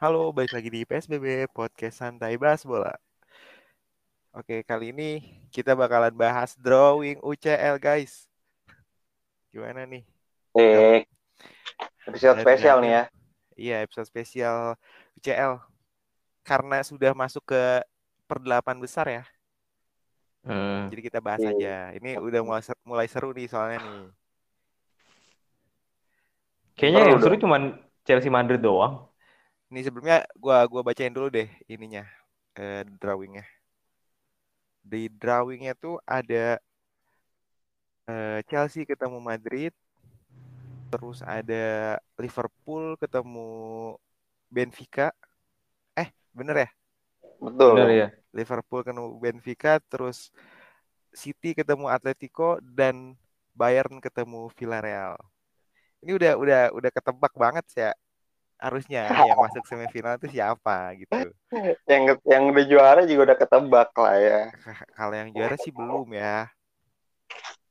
Halo, balik lagi di PSBB Podcast Santai Bahas Bola. Oke, kali ini kita bakalan bahas drawing UCL, guys. Gimana nih? Eh, episode Dan spesial nih ya. Iya, episode spesial UCL. Karena sudah masuk ke perdelapan besar ya. Hmm. Jadi kita bahas Iya. aja. Ini udah mulai, ser- mulai seru nih soalnya nih. Kayaknya Seru yang seru cuman Chelsea Madrid doang. Ini sebelumnya gua gua bacain dulu deh ininya eh, drawingnya. Di drawingnya tuh ada eh, Chelsea ketemu Madrid, terus ada Liverpool ketemu Benfica. Eh, bener ya? Betul. Benar ya? Liverpool ketemu Benfica, terus City ketemu Atletico dan Bayern ketemu Villarreal. Ini udah udah udah ketebak banget sih ya. Harusnya yang masuk semifinal itu siapa gitu. Yang yang udah juara juga udah ketebak lah ya. Kalau yang juara sih belum ya.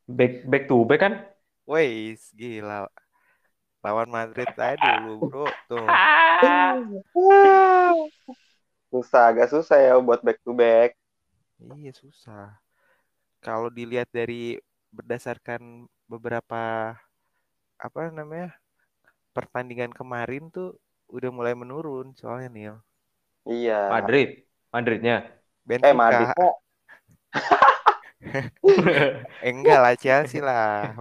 Back back to back kan? Wais, gila. Lawan Madrid aja dulu, Bro. Tuh. Susah, agak susah ya buat back to back. Iya, susah. Kalau dilihat dari berdasarkan beberapa apa namanya? Pertandingan kemarin tuh udah mulai menurun soalnya Nil. Iya. Madrid. Madridnya. Eh Benfica. Madrid kok. Eh, enggak lah Chelsea lah.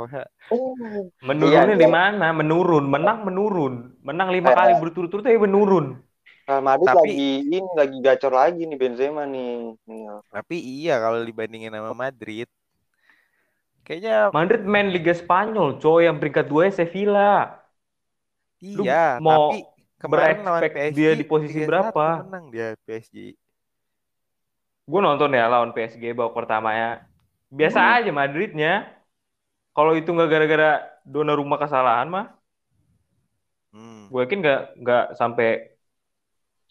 Menurunnya Iya, di mana? Menurun. Menang menurun. Menang lima Eh. kali berturut-turut tapi menurun. Real Madrid Tapi- lagi ini lagi gacor lagi nih Benzema nih. Nih. Tapi iya kalau dibandingin sama Madrid kayaknya Madrid main Liga Spanyol, coy, yang peringkat 2 Sevilla. Lu iya, mau tapi kemarin lawan PSG dia di posisi 3-1 berapa? menang dia PSG. Gue nonton ya lawan PSG babak pertama ya. Biasa Hmm. aja Madridnya. Kalau itu nggak gara-gara Donnarumma kesalahan mah, Hmm. gue yakin nggak nggak sampai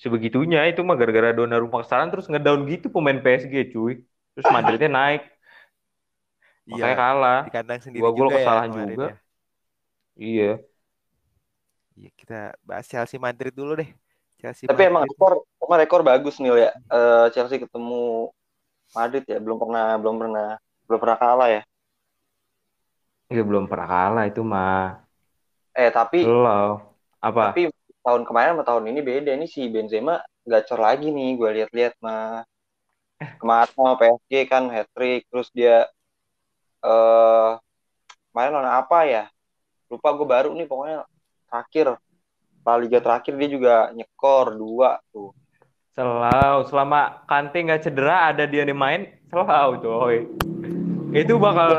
sebegitunya itu mah gara-gara Donnarumma kesalahan terus ngedown gitu pemain PSG cuy. Terus Madridnya naik, makanya Iya, kalah. di kandang sendiri Dua gol juga ya kesalahan kemarin juga. ya. Iya. Iya, kita bahas Chelsea Madrid dulu deh. Chelsea Tapi emang Madrid. rekor, emang rekor bagus nih ya. Eh, Chelsea ketemu Madrid ya, belum pernah belum pernah belum pernah kalah ya. Iya belum pernah kalah itu mah. Eh tapi Slow. Apa? tapi tahun kemarin sama tahun ini beda nih si Benzema gacor lagi nih gue lihat-lihat mah kemarin sama PSG kan hat trick terus dia eh kemarin lawan apa ya lupa gue baru nih pokoknya terakhir La Liga terakhir dia juga nyekor dua tuh Selalu selama Kante nggak cedera ada dia nih main selalu coy. Itu bakal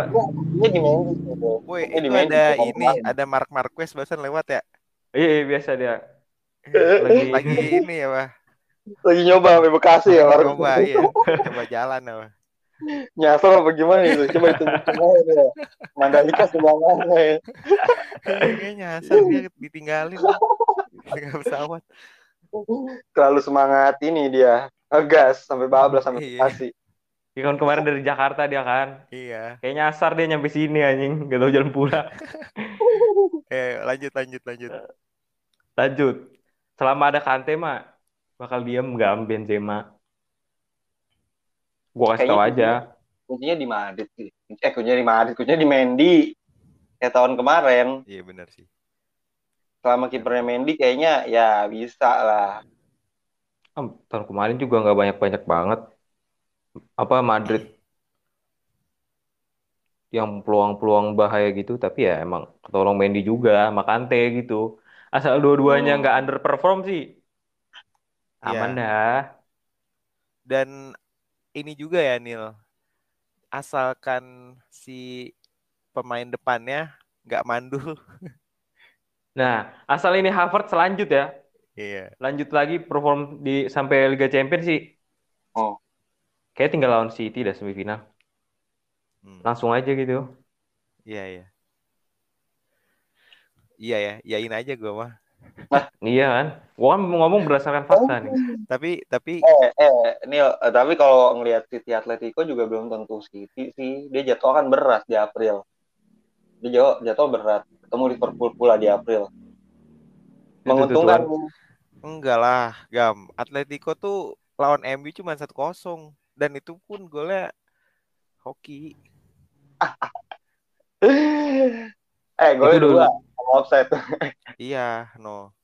dia di Mendy gitu. Woi, Ini di itu Mendy ada ini, ada Mark Marquez barusan lewat ya. iya, iya, biasa dia. Lagi, Lagi- ini ya, Pak. lagi nyoba sampai Bekasi ya baru Coba iya, coba jalan apa. Nyasar apa gimana itu coba itu gimana ya Mandalika sebelah mana ya Kayaknya nyasar dia ditinggalin. Tinggal pesawat. terlalu semangat ini dia ngegas sampai bablas sampai Iya. Bekasi Ya kan kemarin dari Jakarta dia kan. Iya. Kayak nyasar dia nyampe sini anjing, gak tahu jalan pulang. Eh, lanjut lanjut lanjut. Lanjut. Selama ada Kante mah bakal diem gak Benzema. Gua kasih tau aja. kuncinya di Madrid sih. Eh kuncinya di Madrid, kuncinya di Mendy. Kayak tahun kemarin, Iya benar sih. selama kipernya Mendy kayaknya ya bisa lah. Ah, tahun kemarin juga nggak banyak-banyak banget. Apa Madrid yang peluang-peluang bahaya gitu, tapi ya emang ketolong Mendy juga sama Kante gitu. Asal dua-duanya Hmm. nggak underperform sih, aman Iya. dah. Dan ini juga ya Nil. Asalkan si pemain depannya nggak mandul. Nah, asal ini Harvard selanjut ya, Iya. lanjut lagi perform di sampai Liga Champions sih. Oh. Kayak tinggal lawan City dah semifinal. Hmm. Langsung aja gitu. Iya iya. Iya ya, yain aja gua mah. Iya kan? Gua kan ngomong berdasarkan fakta nih. Tapi tapi Eh, eh, Neil, eh, tapi kalau ngelihat City Atletico juga belum tentu City sih. Dia jatuh kan berat di April. Dia jatuh, jatuh berat. Ketemu Liverpool pula di April. Menguntungkan. Enggak lah, Gam. Atletico tuh lawan MU cuma 1-0 dan itu pun golnya hoki. eh, golnya dua offside. Iya, no.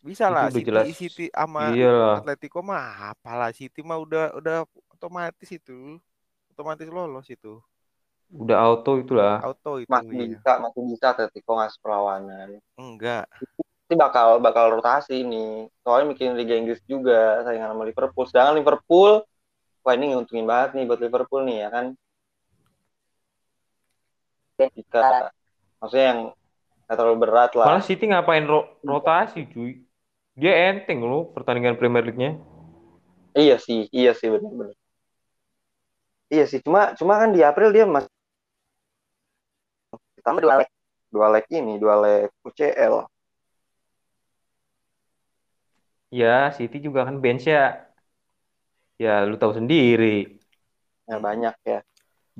Bisa lah City jelas. City sama Iya lah. Atletico mah apalah City mah udah udah otomatis itu. Otomatis lolos itu. Udah auto itulah. Auto itu Masih iya. bisa, masih bisa Atletico ngasih perlawanan. Enggak. Ini bakal bakal rotasi nih. Soalnya bikin Liga Inggris juga saingan sama Liverpool. Sedangkan Liverpool, wah ini nguntungin banget nih buat Liverpool nih ya kan. Jika maksudnya yang nggak terlalu berat lah. Malah City ngapain ro- rotasi, cuy. Dia enteng loh pertandingan Premier League-nya. Iya sih, iya sih benar-benar. Iya sih, cuma cuma kan di April dia masih ditambah dua leg, dua leg ini, dua leg UCL. Ya, City juga kan bench ya. Ya, lu tahu sendiri. Ya banyak ya.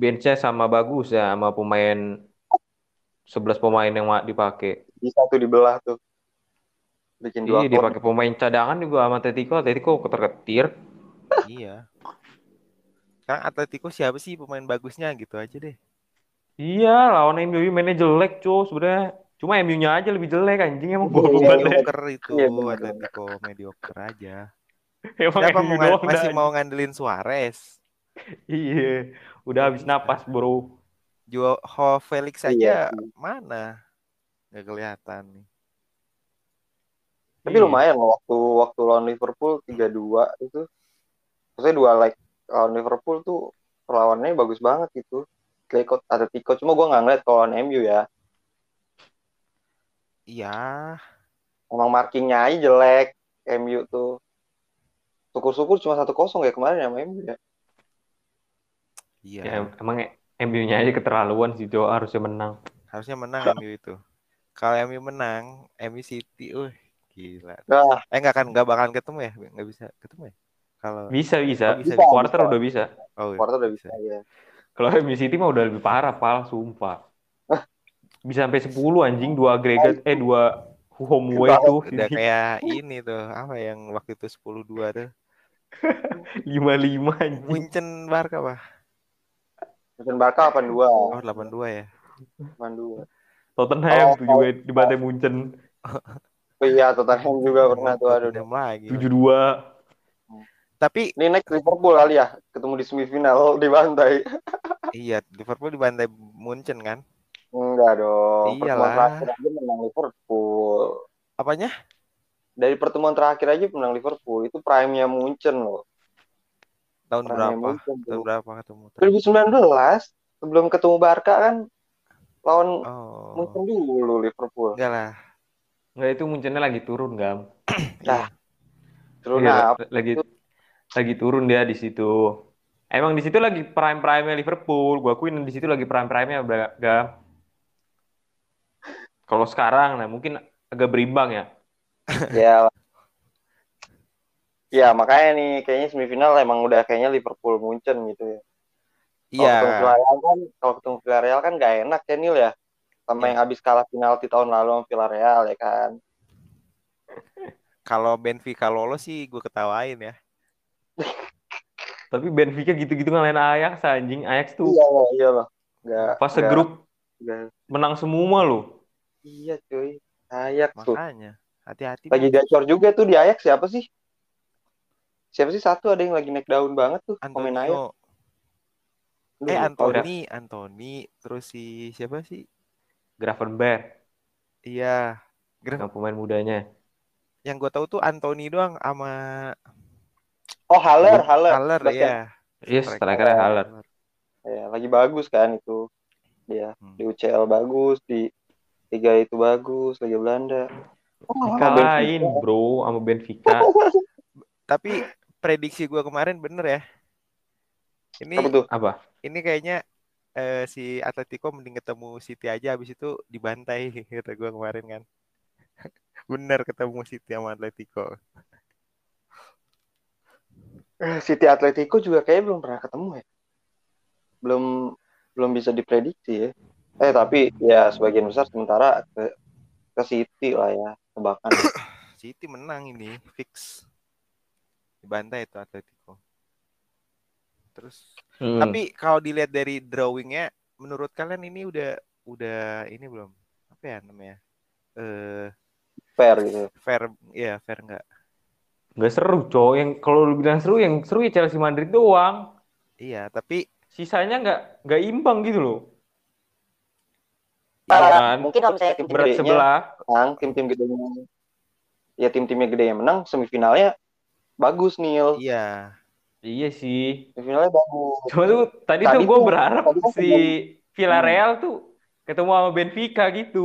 Benchnya sama bagus ya sama pemain 11 pemain yang dipakai. Bisa tuh dibelah tuh. Bikin dua Iya, dipakai pemain cadangan juga sama Atletico. Atletico keter-ketir. Iya. Sekarang Atletico siapa sih pemain bagusnya gitu aja deh. Iya, lawan MU mainnya jelek, cuy. Sebenarnya cuma MU-nya aja lebih jelek anjing emang Iya, gol iya. Mediocre itu Iya, bener, Atletico mediocre aja. Emang Siapa mau masih dah. mau ngandelin Suarez? Iya, udah habis napas, Bro. Joao Felix Iya aja sih. mana? Nggak kelihatan nih. Tapi Iya. lumayan loh waktu waktu lawan Liverpool 3-2 itu. Maksudnya dua leg lawan Liverpool tuh perlawanannya bagus banget gitu. Atletico, Atletico. Cuma gue nggak ngeliat kalau lawan MU ya. Iya, Emang markingnya aja jelek. MU tuh. Syukur-syukur cuma 1-0 ya kemarin sama MU ya. iya. Ya, emang MU-nya aja keterlaluan sih, Jo. Harusnya menang. Harusnya menang MU itu. Kalau MU menang, MU City, uh, gila. Nah, Eh nggak kan nggak bakalan ketemu ya? Nggak bisa ketemu ya? Kalau Bisa, bisa. Oh, bisa, Di quarter bisa. udah bisa. oh, iya, quarter udah bisa ya. Kalau MU City mah udah lebih parah, pal, sumpah. Bisa sampai 10 anjing, dua agregat, eh dua home away tuh. Udah kayak ini tuh, apa yang waktu itu 10-2 tuh. 5-5 anjing. Munchen Barca apa? Mesin Barca 82. Oh, 8-2 ya. 82. Tottenham Oh, tuh juga dibantai Munchen Oh iya, Tottenham juga pernah tuh aduh. Tottenham lagi. 7-2. Tapi Ini next Liverpool kali ya, ketemu di semifinal di bantai. iya, Liverpool dibantai Munchen kan? Enggak dong. Iyalah. Pertemuan terakhir aja menang Liverpool. Apanya? Dari pertemuan terakhir aja menang Liverpool. Itu prime-nya Munchen loh. Tahun berapa? Munchen Tahun berapa ketemu? 2019 sebelum ketemu Barca kan lawan Oh. Munchen dulu Liverpool. Enggak lah. Enggak itu Munchennya lagi turun, Gam. Nah, terus Iya, nah, lagi lagi turun dia di situ. Emang di situ lagi prime prime Liverpool. Gua akuin di situ lagi prime prime-nya Gam. Kalau sekarang nah mungkin agak berimbang ya. ya Ya makanya nih kayaknya semifinal emang udah kayaknya Liverpool Munchen gitu ya. Kalau Iya. ketemu Villarreal kan kalau ketemu Villarreal kan gak enak ya Nil ya. Sama Iya. yang habis kalah penalti tahun lalu sama Villarreal ya kan. Kalau Benfica lolos sih gue ketawain ya. Tapi Benfica gitu-gitu ngalahin Ajax anjing. Ajax tuh Iya loh, iya loh. Gak, pas gak- segrup gak- menang semua loh. Iya cuy. Ayak tuh. Makanya hati-hati. Lagi gacor juga tuh di Ayak siapa sih? Siapa sih satu ada yang lagi naik daun banget tuh. Antonio. Aduh, Eh lupa udah. Anthony, Anthony, terus si siapa sih? Gravenberg Iya. Graf- yang pemain mudanya. yang gue tahu tuh Anthony doang sama Oh Haller, Haller. Haller ya. Yes, strikernya Haller. Ya, lagi bagus kan itu. Dia Hmm. di UCL bagus, di Liga itu bagus, Liga Belanda. Oh, Kalahin bro sama Benfica. Tapi prediksi gue kemarin bener ya. Ini Apa tuh? Apa? ini kayaknya eh, si Atletico mending ketemu City aja habis itu dibantai kata gue kemarin kan. Bener ketemu City sama Atletico. City Atletico juga kayaknya belum pernah ketemu ya. Belum belum bisa diprediksi ya. Eh tapi ya sebagian besar sementara ke ke City lah ya tebakan. City menang ini fix dibantai itu Atletico. Terus Hmm. tapi kalau dilihat dari drawingnya, menurut kalian ini udah udah ini belum apa ya namanya? Eh fair gitu fair ya fair nggak? nggak seru, cowok. Yang kalau lu bilang seru, yang seru ya Chelsea Madrid doang. Iya, tapi Sisanya nggak nggak imbang gitu loh. Nah, Kan? mungkin kalau misalnya tim Berat gedenya sebelah. menang tim-tim gedenya ya tim-timnya gede yang menang semifinalnya bagus Nil iya. Iya sih. semifinalnya bagus Cuma tuh tadi, Tadi tuh gue tuh- berharap tadi kan si Villarreal tuh ketemu sama Benfica gitu.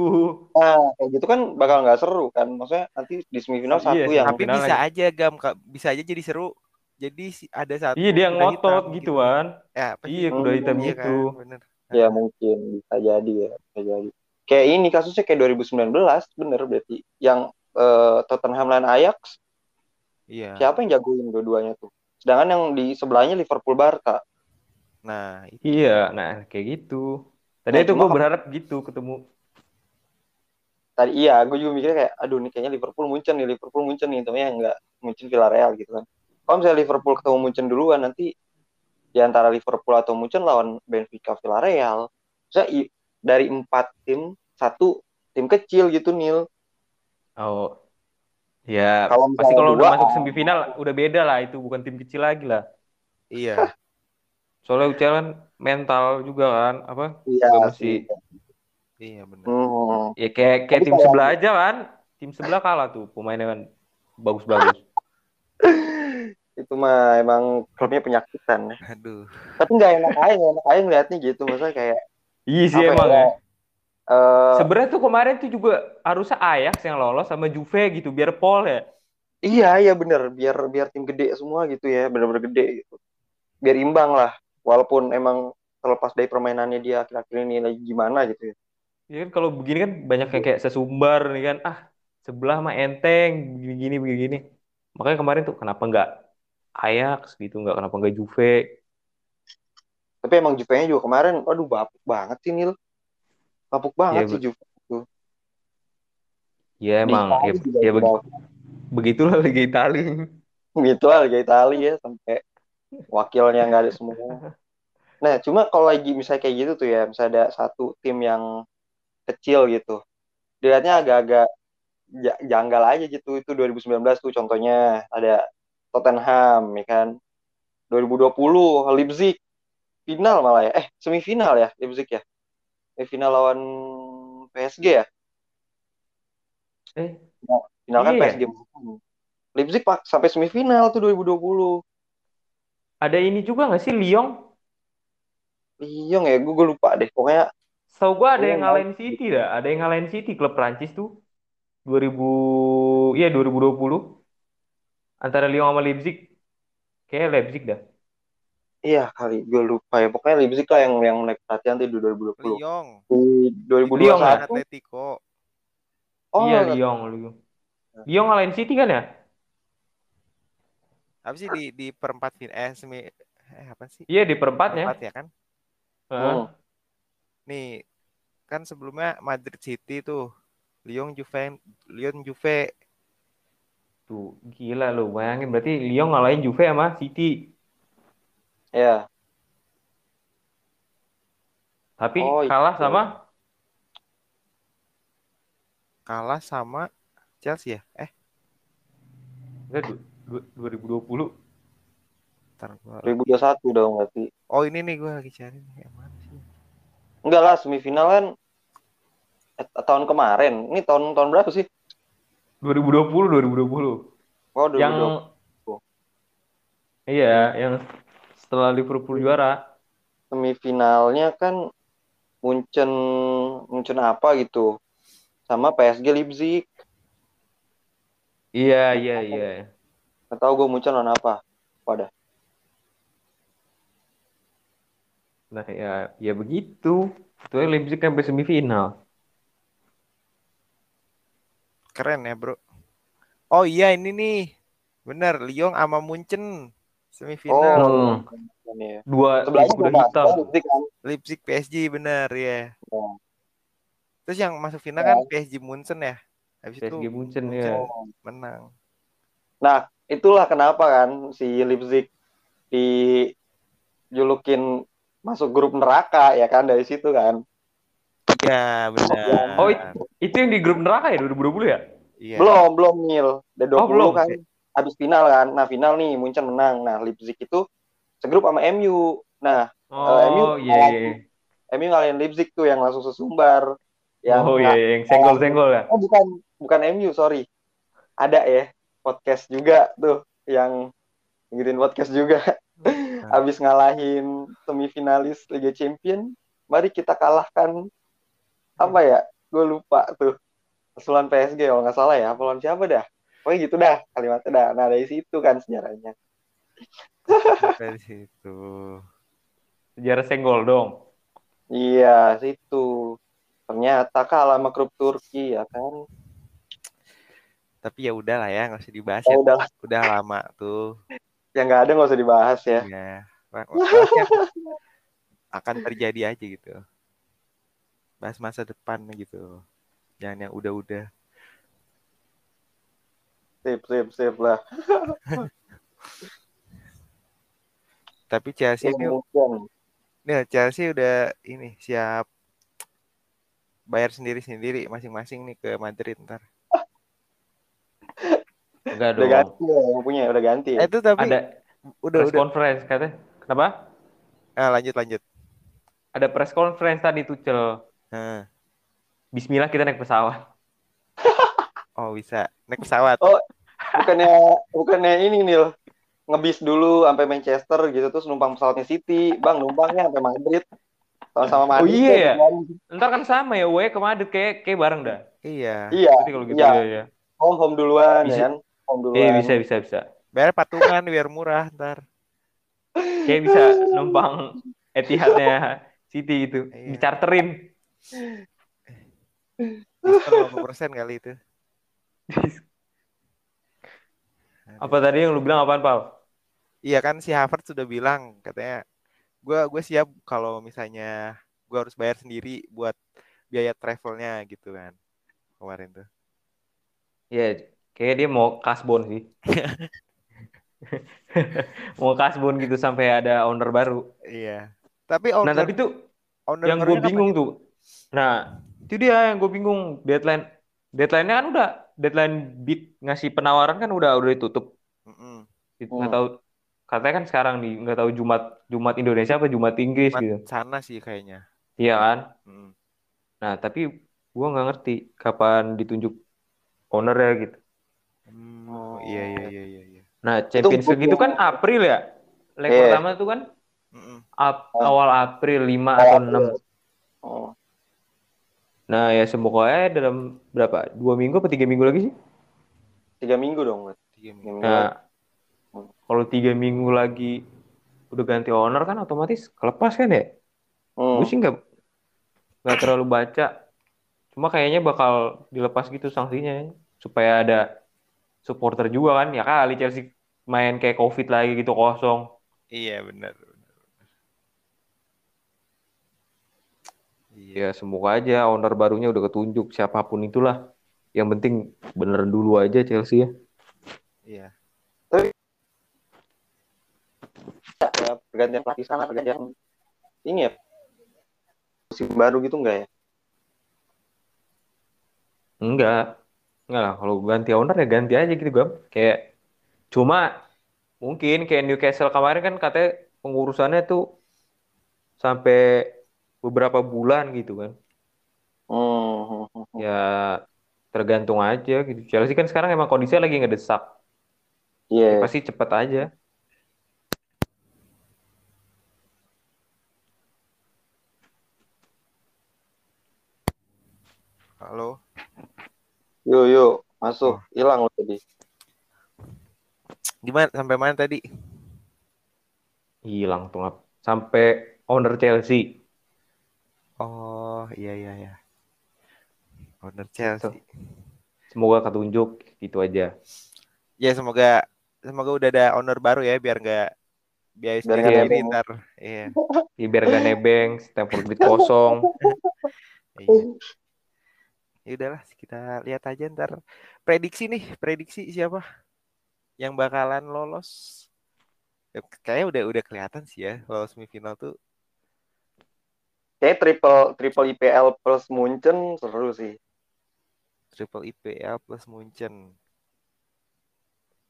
nah kayak gitu kan bakal nggak seru kan maksudnya nanti di semifinal Iya satu sih, yang Tapi final bisa lagi. aja gam bisa aja jadi seru. Jadi si- ada satu Iya dia kuda ngotot hitam gitu kan. Ya? Iya kuda Hmm, hitam Iya gitu. kan, bener. ya mungkin bisa jadi ya bisa jadi kayak ini kasusnya kayak 2019 bener berarti yang eh, Tottenham lawan Ajax Iya. siapa yang jagoin dua-duanya tuh sedangkan yang di sebelahnya Liverpool Barca Nah, itu Iya, nah kayak gitu. Tadi Nah, itu gue berharap gitu ketemu. tadi iya gue juga mikirnya kayak aduh nih kayaknya Liverpool muncul nih Liverpool muncul nih tapi yang nggak muncul Villarreal gitu kan kalau misalnya Liverpool ketemu muncul duluan nanti di antara Liverpool atau muncul lawan Benfica Villarreal saya dari empat tim satu tim kecil gitu Nil Oh, ya Kalau pasti kalau udah masuk semifinal udah beda lah itu bukan tim kecil lagi lah. iya. Soalnya UCL kan mental juga kan, apa? iya Nggak mesti sih Iya bener. Hmm. ya kayak kayak Tapi tim sebelah aja kan. Tim sebelah kalah tuh pemainnya kan bagus-bagus. itu mah emang klubnya penyakitan ya. Aduh. tapi nggak enak aja nggak enak aja ngeliatnya gitu maksudnya kayak Iya sih Apa emang ya? Eh Sebenarnya tuh kemarin tuh juga harusnya Ajax yang lolos sama Juve gitu biar Paul ya. iya iya bener biar biar tim gede semua gitu ya bener-bener gede gitu biar imbang lah walaupun emang terlepas dari permainannya dia akhir-akhir ini lagi gimana gitu ya Ya kan kalau begini kan banyak yang kayak sesumbar nih kan. Ah, sebelah mah enteng begini begini. Makanya kemarin tuh kenapa nggak Ajax gitu, nggak kenapa nggak Juve? tapi emang Juve-nya juga kemarin aduh bapuk banget sih Nil bapuk banget Iya, sih Juve Ya Di emang Itali ya, ya begi- begitulah Liga Italia. gitu lah Liga Italia ya sampai wakilnya nggak ada semua. Nah cuma kalau lagi misalnya kayak gitu tuh ya, misalnya ada satu tim yang kecil gitu, dilihatnya agak-agak ja- janggal aja gitu. Itu 2019 tuh contohnya ada Tottenham, ya kan. 2020 Leipzig final malah ya, eh semifinal ya Leipzig ya, eh, final lawan PSG ya, Eh, final kan Iya. PSG. Leipzig pak sampai semifinal tuh 2020. ada ini juga nggak sih Lyon? Lyon ya, gue, gue lupa deh. Pokoknya Tahu gua ada Iya, yang ngalahin City dah, ada yang ngalahin City klub Prancis tuh 2000 iya 2020 antara Lyon sama Leipzig. Kayak Leipzig dah. Iya kali gue lupa ya. Pokoknya Leipzig lah yang yang naik perhatian tuh di 2020. Lyon. Di Lyon, 2021. ya? Atletico. Oh, Iya Lyon, Lyon. Lyon ngalahin City kan ya? Apa sih di di perempat fin eh semi eh apa sih? Iya di perempatnya. Perempat ya kan? Heeh. Hmm. Nih kan sebelumnya Madrid City tuh. Lyon Juve Lyon Juve Tuh gila lu, bayangin berarti Lyon ngalahin Juve sama City. Ya. Tapi Oh, iya. kalah sama kalah sama Chelsea ya? Eh, enggak du- du- 2020. ntar gua... 2021 dong berarti. Oh ini nih gue lagi cari nih. Yang mana sih? Enggak lah, semifinal kan eh, tahun kemarin. Ini tahun tahun berapa sih? 2020, 2020. Oh, 2020. Yang Iya, yang setelah Liverpool juara. semifinalnya kan Munchen Munchen apa gitu. Sama PSG Leipzig. Iya, iya, iya. Nggak tahu gue Munchen lawan apa. Wadah. Nah, ya ya begitu. Itu Leipzig sampai semifinal. Keren ya bro. Oh iya ini nih. Bener, Lyon sama Munchen semifinal. Oh, Hmm. ini ya. Dua Sebelahnya kuda hitam. Leipzig kan. Leipzig PSG bener ya. Ya. Terus yang masuk final Ya. kan PSG Munchen ya. Habis itu PSG Munchen Munchen ya. menang. Nah, itulah kenapa kan si Leipzig dijulukin masuk grup neraka ya kan dari situ kan. Iya, benar. Oh, Itu yang di grup neraka ya 2020 ya? Iya. Belum, belum Nil. Udah 20 Oh, belum. kan habis final kan. Nah, final nih Munchen menang. Nah, Leipzig itu segrup sama MU. Nah, Oh, MU iya. iya. MU ngalahin Leipzig tuh yang langsung sesumbar. Yang Oh iya, iya, yang senggol-senggol ya. Oh, bukan bukan MU, sorry. Ada ya podcast juga tuh yang ngikutin podcast juga. Habis ngalahin semifinalis Liga Champion, mari kita kalahkan apa ya? Gue lupa tuh. Pesulan PSG kalau nggak salah ya. Lawan siapa dah? Pokoknya gitu dah kalimatnya dah. Nah dari situ kan sejarahnya. Dari situ. Sejarah senggol dong. Iya, situ. Ternyata kalah sama klub Turki ya kan. Tapi ya udah lah ya, nggak usah dibahas Ya ya. udah, Udah lama tuh. yang nggak ada nggak usah dibahas ya. Iya. Akan terjadi aja gitu. Bahas masa depan gitu. Jangan yang udah-udah. Sip, sip, sip lah. Tapi Chelsea ini, Kemudian, nih, Chelsea udah ini siap bayar sendiri-sendiri masing-masing nih ke Madrid ntar. Enggak udah dong. ganti ya yang punya udah ganti. Eh, Ya. itu tapi Ada udah press udah. conference katanya. Kenapa? Ah, lanjut lanjut. Ada press conference tadi Tuchel. Nah, Bismillah kita naik pesawat. oh bisa naik pesawat. Oh. Bukannya bukannya ini Nil ngebis dulu sampai Manchester gitu terus numpang pesawatnya City, Bang numpangnya sampai Madrid. Sama-sama Oh, Madrid. iya ya? kan. Ntar kan sama ya, we ke Madrid kayak kayak bareng dah. Iya. Iya, Jadi kalau gitu Iya. ya, ya. home home duluan Bisa. ya kan. Home duluan. Iya bisa bisa bisa. Bayar patungan biar murah ntar. Kayak bisa numpang Etihadnya City itu Iya. dicarterin. Diskon 50% kali itu. Apa tadi yang lu bilang apaan, Pal? Iya kan si Harvard sudah bilang katanya gua gue siap kalau misalnya gua harus bayar sendiri buat biaya travelnya gitu kan kemarin tuh. Ya, kayak dia mau kasbon sih. mau kasbon gitu sampai ada owner baru. Iya. Tapi Nah, owner, tapi tuh owner yang gue bingung gitu? tuh. Nah, itu dia yang gue bingung. Deadline deadline-nya kan udah deadline bid ngasih penawaran kan udah udah ditutup. Mm-mm. Nggak Hmm. tahu katanya kan sekarang nih nggak tahu Jumat Jumat Indonesia apa Jumat Inggris Cuma gitu. sana sih kayaknya. Iya kan? Mm. Nah, tapi gua nggak ngerti kapan ditunjuk owner ya gitu. Hmm, Oh iya iya iya iya. iya. Nah, Champions League itu kan April ya. Leg Iya. pertama tuh kan Mm-mm. ap- Oh. awal April 5 atau 6. Oh. Nah, ya semoga aja dalam berapa? Dua minggu atau tiga minggu lagi sih? Tiga minggu dong. Tiga minggu. Nah, kalau tiga minggu lagi udah ganti owner kan otomatis kelepas kan ya? Hmm. Gue sih nggak nggak terlalu baca. Cuma kayaknya bakal dilepas gitu sanksinya supaya ada supporter juga kan. Ya kali Chelsea main kayak COVID lagi gitu kosong. Iya benar. Iya. Ya semoga aja owner barunya udah ketunjuk siapa pun itulah. Yang penting bener dulu aja Chelsea ya. Iya. Ya, pergantian pelatih sana, pergantian ini ya. Musim baru gitu enggak ya? Enggak. Enggak lah. Kalau ganti owner ya ganti aja gitu gue. Kayak cuma mungkin kayak Newcastle kemarin kan katanya pengurusannya tuh sampai beberapa bulan gitu kan. Hmm. Ya tergantung aja gitu. Chelsea kan sekarang emang kondisinya lagi ngedesak. Iya. Ya, pasti cepet aja. Halo. Yuk, yuk, masuk. Hilang lo tadi. Gimana sampai mana tadi? Hilang tuh sampai owner Chelsea. Oh iya iya iya. Owner Chelsea. Semoga ketunjuk gitu aja. Ya semoga semoga udah ada owner baru ya biar nggak biaya Biar nebeng. ntar. Iya. Ya, biar gak nebeng, Stamford Bridge kosong. iya. ya udahlah kita lihat aja ntar prediksi nih prediksi siapa yang bakalan lolos Ya, kayaknya udah udah kelihatan sih ya lolos semifinal tuh Kayak triple triple IPL plus Munchen seru sih. triple IPL plus Munchen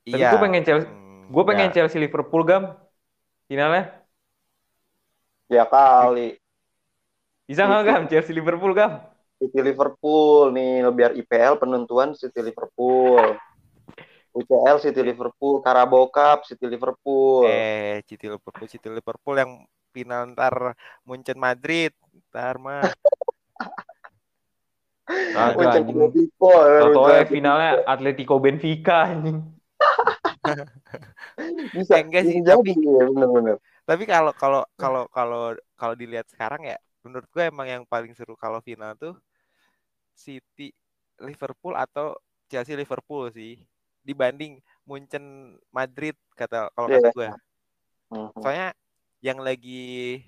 Tapi gue pengen Chelsea, Hmm, gue pengen ya. Chelsea Liverpool gam finalnya. Ya kali. Bisa nggak gam Chelsea Liverpool gam? City Liverpool nih biar IPL penentuan City Liverpool. UCL City Liverpool, Carabao Cup City Liverpool. eh City Liverpool City Liverpool yang final ntar Munchen Madrid ntar mah anjing. Atau Munchen finalnya Atletico Benfica anjing. bisa Eh, enggak sih, tapi- ya bener-bener. Tapi kalau kalau kalau kalau kalau dilihat sekarang ya, menurut gue emang yang paling seru kalau final tuh City Liverpool atau Chelsea Liverpool sih dibanding Munchen Madrid kata kalau Iya. kata gue. Mhm. Soalnya yang lagi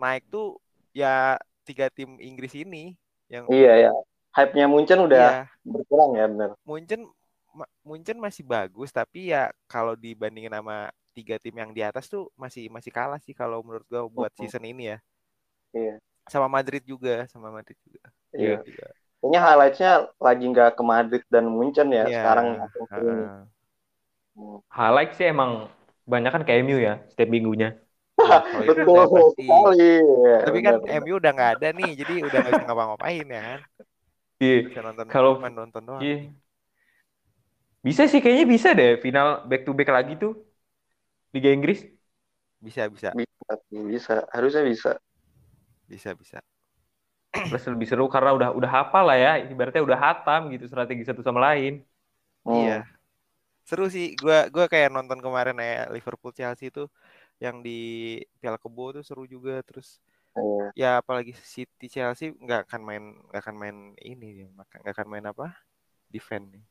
naik tuh ya tiga tim Inggris ini yang Iya ya. Hype-nya Munchen udah iya, berkurang ya bener. Munchen Munchen masih bagus tapi ya kalau dibandingin sama tiga tim yang di atas tuh masih masih kalah sih kalau menurut gue buat season ini ya. Iya. Sama Madrid juga, sama Madrid juga. Iya. Juga. Kayaknya highlights-nya lagi nggak ke Madrid dan Munchen ya Iya, sekarang. heeh. Highlight sih emang banyak kan kayak MU ya setiap minggunya. Betul sekali. Tapi kan bener. MU udah nggak ada nih, jadi udah nggak bisa ngapa-ngapain ya kan? Iya. Bisa nonton Kalau- cuma nonton doang. Iya. Bisa sih kayaknya bisa deh final back to back lagi tuh Liga Inggris. Bisa bisa bisa, bisa, harusnya bisa. bisa bisa. Plus lebih seru karena udah udah hafal lah ya, ibaratnya udah hatam gitu strategi satu sama lain. Hmm. Iya. Seru sih. Gua gua kayak nonton kemarin ya Liverpool Chelsea itu yang di Piala Kebo tuh seru juga terus Iya. ya apalagi City Chelsea nggak akan main nggak akan main ini dia nggak akan main apa defend nih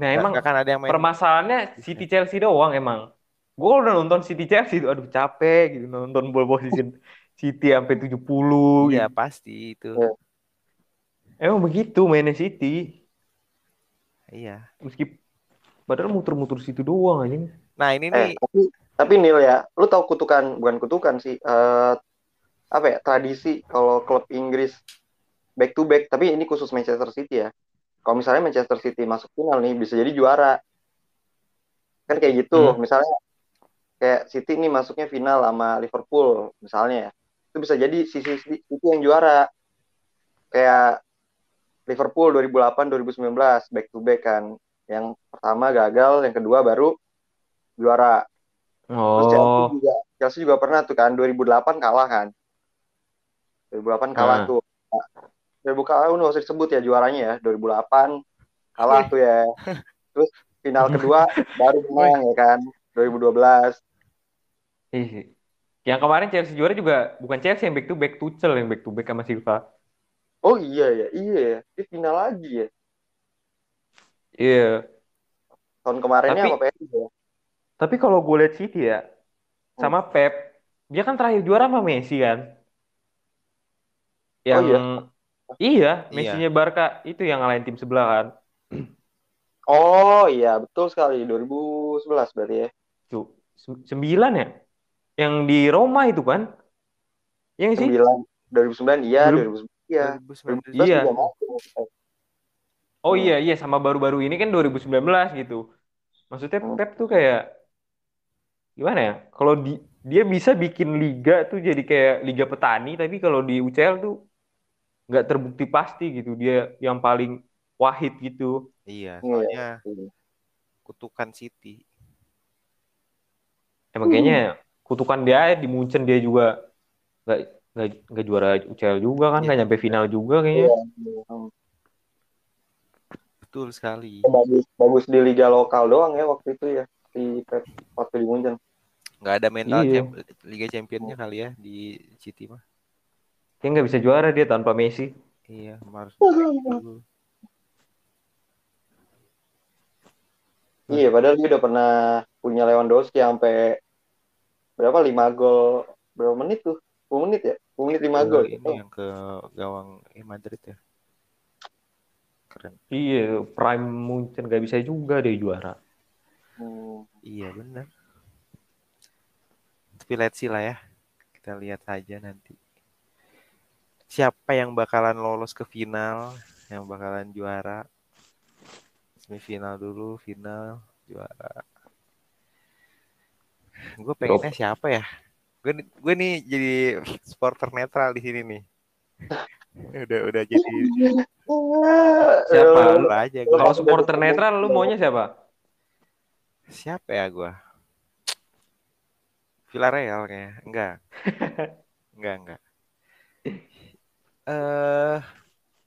Nah Nggak- emang nggak akan ada yang main permasalahannya City Chelsea doang emang. Gue udah nonton City Chelsea tuh aduh capek gitu nonton bola season City sampai 70 iya gitu. pasti itu Iya. Emang begitu mainnya City. iya Meski padahal muter-muter situ doang anjing. nah ini Eh, nih tapi tapi Nil ya, lu tahu kutukan bukan kutukan sih, eh apa ya tradisi kalau klub Inggris back to back, tapi ini khusus Manchester City ya. Kalau misalnya Manchester City masuk final nih, bisa jadi juara. Kan kayak gitu, Hmm. misalnya kayak City nih masuknya final sama Liverpool misalnya ya. Itu bisa jadi sisi City yang juara. Kayak Liverpool 2008 2019 back to back kan. Yang pertama gagal, yang kedua baru juara. Terus Chelsea Oh, juga Chelsea juga pernah tuh kan 2008 kalah kan. 2008 kalah Ah. tuh. Nah, 2000 kalah udah usah disebut ya juaranya ya. 2008 kalah tuh ya. Terus final kedua baru menang ya kan. 2012. ih. Yang kemarin Chelsea juara juga bukan Chelsea yang back to back Tuchel yang back to back sama Silva. Oh iya ya, iya ya. Di final lagi ya. Iya. Tahun kemarinnya Tapi- apa PSG ya? Tapi kalau gue lihat City ya sama Pep, dia kan terakhir juara sama Messi kan. Yang iya? iya, Messi-nya Barca itu yang ngalahin tim sebelah kan. Oh iya, betul sekali 2011 berarti ya. Tuh, se- sembilan ya? Yang di Roma itu kan? Yang sih? 9 2009 iya, Belum. 2009 iya. 2019 2011 Iya. Oh iya iya sama baru-baru ini kan 2019 gitu. Maksudnya. Pep tuh kayak gimana ya? Kalau di, dia bisa bikin liga tuh jadi kayak liga petani, tapi kalau di UCL tuh nggak terbukti pasti gitu. Dia yang paling wahid gitu. iya Iya. soalnya kutukan City Emang kayaknya kutukan dia di Munchen dia juga nggak nggak nggak juara UCL juga kan, Iya. nggak nyampe final juga kayaknya. Iya. betul sekali Bagus bagus di liga lokal doang ya waktu itu ya di Pep waktu di Munchen. nggak ada mental Iya. champ- Liga Championnya kali ya di City mah Kayak nggak bisa juara dia tanpa Messi. iya harus Iya, padahal dia udah pernah punya Lewandowski sampai berapa 5 gol berapa menit tuh? 10 menit ya? 10 menit 5 Ke gol. ini yang ke gawang eh, Madrid ya keren. Iya, Prime Munchen gak bisa juga deh juara. Hmm. Iya benar. Tapi let's see lah ya. Kita lihat aja nanti. Siapa yang bakalan lolos ke final, yang bakalan juara. Semifinal dulu, final, juara. Gue pengennya siapa ya? Gue gue nih jadi supporter netral di sini nih. udah udah jadi Siapa? lu aja Kalau supporter netral lu maunya siapa? Siapa ya gue? Villarreal kayaknya. Enggak. enggak, enggak. Eh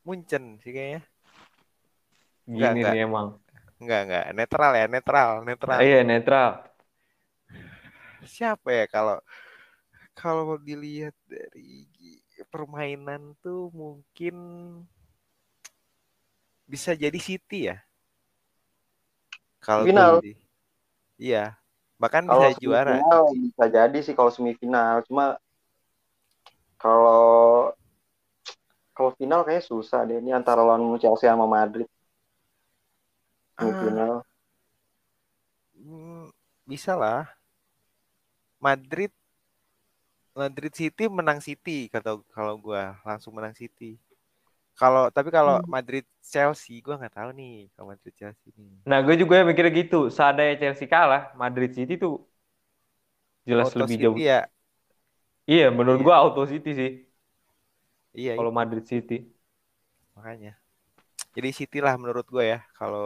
Munchen sih kayaknya. Enggak, Gini enggak. nih emang. Enggak, enggak. Netral ya, netral, netral. Iya, netral. Siapa ya kalau kalau dilihat dari permainan tuh mungkin bisa jadi City ya. Kalau Final. sih. Iya. Bahkan Kalau bisa juara. bisa jadi sih kalau semifinal. Cuma kalau kalau final kayaknya susah deh. Ini antara lawan Chelsea sama Madrid. Semifinal. Hmm, bisa lah. Madrid Madrid City menang City kata kalau gua langsung menang City. Kalau tapi kalau Madrid Chelsea gua nggak tahu nih kalau Madrid Chelsea nih. Nah, gue juga mikirnya gitu. Seandainya Chelsea kalah, Madrid City tuh jelas Auto lebih City jauh. ya. Iya, menurut Iya. gua auto City sih. Iya, Kalau Madrid City. makanya. Jadi City lah menurut gue ya kalau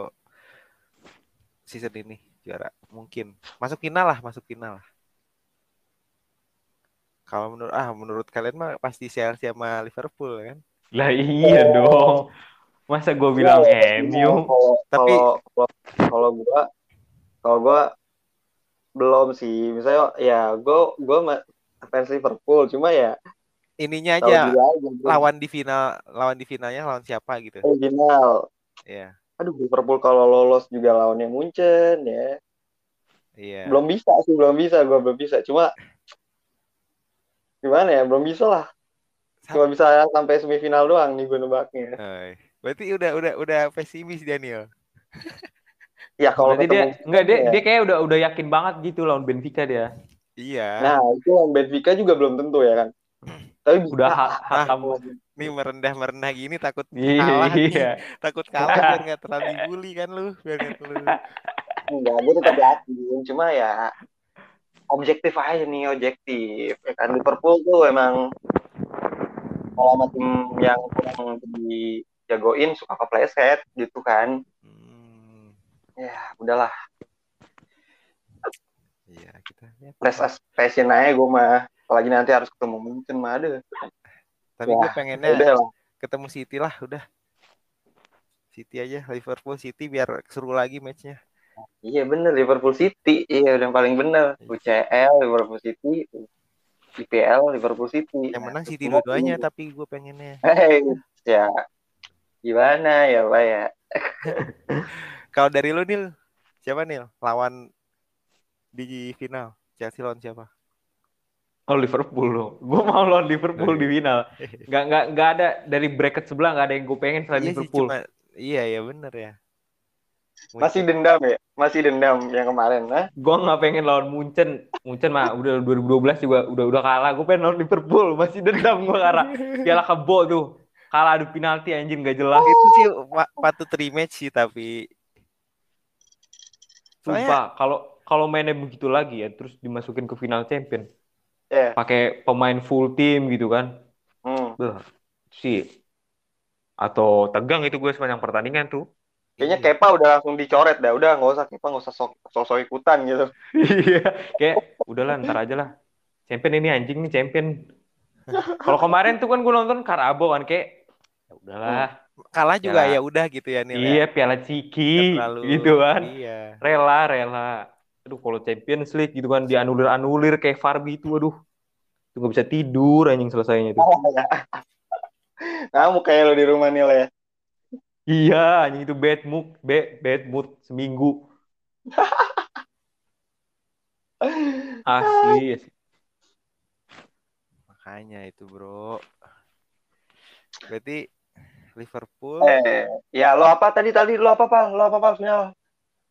season ini juara mungkin masuk final lah, masuk final lah. Kalau menurut ah menurut kalian mah pasti Chelsea sama Liverpool kan? Lah iya dong. Masa gue bilang Iya, MU? Kalau Tapi- kalau kalau kalau gua kalau gua belum sih. Misalnya ya gua gua ma- fans Liverpool cuma ya Ininya aja aja bro. lawan di final, lawan di finalnya lawan siapa gitu. Eh, final. Iya, Aduh Liverpool kalau lolos juga lawannya Munchen ya. iya. Belum bisa sih, belum bisa gua belum bisa. Cuma gimana ya, belum bisa lah. Cuma bisa sampai semifinal doang nih gue nebaknya. Hai. Berarti udah udah udah pesimis Daniel. Ya kalau Berarti dia ketemu enggak dia ya. dia kayak udah udah yakin banget gitu lawan Benfica dia. Iya. Nah, itu yang Benfica juga belum tentu ya kan. Tapi bisa. Udah ha- hatam. Nih merendah merendah gini takut kalah nih. Iya. Takut kalah biar nggak terlalu dibully kan lu, biar nggak terlalu. Enggak, gue tetap yakin. Cuma ya objektif aja nih, objektif. Ya kan Liverpool tuh emang kalau sama tim yang kurang dijagoin suka kepleset gitu kan. Hmm, Ya, udahlah. iya kita as passion aja gue mah. Apalagi nanti harus ketemu Munchen mah ada. Tapi Ya, gue pengennya Udah lah. ketemu City lah, udah. City aja, Liverpool City biar seru lagi matchnya. Iya bener Liverpool City. Iya udah paling bener. UCL Liverpool City. IPL Liverpool City. Yang menang Nah, City semua dua-duanya, tapi gue pengennya. Hei, ya gimana ya Pak ya? Kalau dari lu Nil, siapa Nil? Lawan di final Chelsea lawan siapa? Oh Liverpool loh. Gue mau lawan Liverpool di final. Nggak nggak nggak ada dari bracket sebelah nggak ada yang gue pengen selain Iya sih, Liverpool. cuma iya ya bener ya. Masih dendam ya? Masih dendam yang kemarin, nah? Gue nggak pengen lawan Munchen. Munchen mah udah 2012 juga udah udah kalah. Gue pengen lawan Liverpool. Masih dendam gue karena piala kebo tuh. Kalah adu penalti anjing gak jelas. itu sih pa- patut rematch sih tapi soalnya Sumpah, kalau kalau mainnya begitu lagi ya, terus dimasukin ke final champion, Ya. pakai pemain full team gitu kan, Hmm. Beuh, sih. Atau tegang itu gue sepanjang pertandingan tuh. Kayaknya iya. Kepa udah langsung dicoret dah. Udah nggak usah Kepa nggak usah sok sok ikutan gitu. Iya, kayak udahlah ntar aja lah. Champion ini anjing nih champion. Kalau kemarin tuh kan gue nonton Karabo kan kayak ya udahlah. kalah juga Ya. ya udah gitu ya Iya, ya. Piala Nggak Ciki gitu kan. iya Rela, rela. Aduh, kalau Champions League gitu kan dianulir-anulir kayak Farbi itu aduh. Itu gak bisa tidur anjing selesainya itu. Kamu kayak lo di rumah nih ya. Iya, anjing itu bad mood, bad, bad mood seminggu. Asli. makanya itu bro berarti Liverpool Eh, ya lo apa tadi tadi lo apa pal? Lo apa pal final?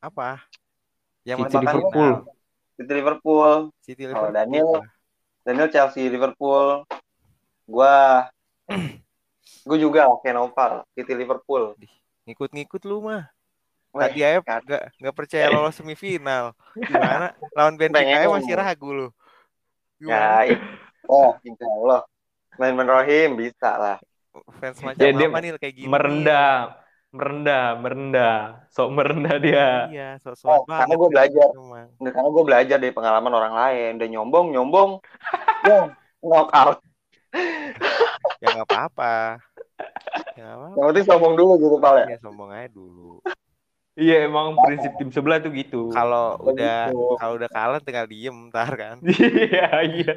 apa? Yang City Liverpool. final. City Liverpool, City Oh, Liverpool. Daniel. Daniel Chelsea Liverpool. Gua gue juga kayak Nopal, City Liverpool. Ngikut-ngikut lu mah. Tadi aja nggak nggak percaya lolos semifinal. Gimana? Lawan Benfica masih ragu lu. ya, Gimana? i- oh, insya Allah. Main Rohim bisa lah. Fans macam Ya, dia apa nih kayak gini? merendah, merendah, merendah, sok merendah dia. Iya, Oh, sok-sok karena banget. gue belajar. Nggak, Karena gue belajar dari pengalaman orang lain. Udah nyombong, nyombong, ya knockout. Ya nggak apa-apa. Ya. Yang penting sombong dulu gitu pal ya. Ya sombong aja dulu. Iya emang prinsip tim sebelah tuh gitu. Kalau Oh, udah gitu. kalau udah kalah tinggal diem ntar kan. Iya iya.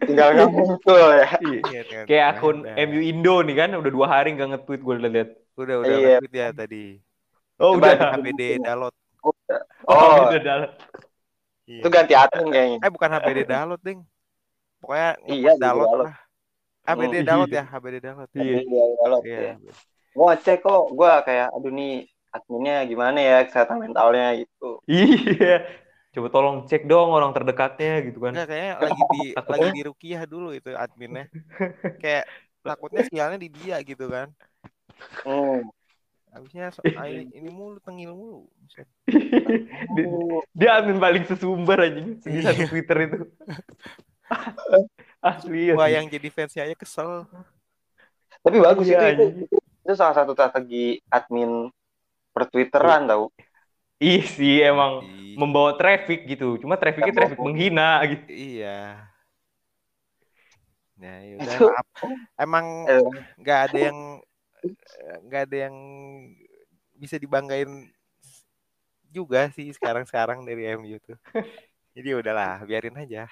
Tinggal nggak muncul ya. Iya. Iya, tinggal Kayak akun. MU Indo nih kan udah dua hari nggak nge-tweet gue udah liat. Udah udah Iya. nge-tweet ya tadi. Oh Coba udah. HBD Dalot. Oh, udah dalam. Iya. itu ganti admin kayaknya. Eh bukan HBD Dalot, Ding. Pokoknya Iya, Dalot Dalot. lah. HBD Hmm. Dalot ya, HBD Dalot ya. Iya. Iya, Dalot, Iya. ya. Mau ngecek kok, gue kayak, aduh nih adminnya gimana ya kesehatan mentalnya gitu. Iya. Coba tolong cek dong orang terdekatnya gitu kan. Enggak kayaknya lagi di lagi di Rukiah dulu itu adminnya. Kayak takutnya sialnya di dia gitu kan. Hmm. Habisnya so, ini, mulu tengil mulu. Dia, dia admin paling sesumber aja di satu Iya. Twitter itu. Asli ya. Gua yang jadi fansnya aja kesel. Tapi bagus Iya, itu, itu, itu salah satu strategi admin per Twitteran tau. Ih sih emang Ih, membawa traffic gitu. Cuma trafficnya traffic menghina gitu. Iya. Nah, yaudah. Itu- maaf. Emang Eh, nggak ada yang nggak ada yang bisa dibanggain juga sih sekarang-sekarang dari MU tuh. Jadi udahlah, biarin aja.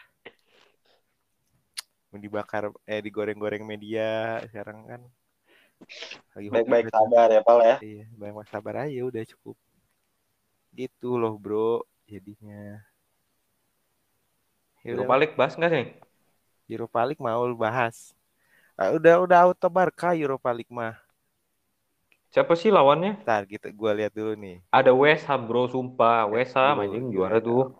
Dibakar eh digoreng-goreng media sekarang kan. Lagi baik-baik sabar ya Pal ya. Iya, banyak sabar aja udah cukup. Gitu loh, Bro. Jadinya. Ya Europa League bahas nggak sih? Europa League mau bahas. Ah, udah udah auto Barca Europa League mah. Siapa sih lawannya? Ntar kita gua lihat dulu nih. Ada West Ham bro, sumpah. West Ham anjing juara tuh.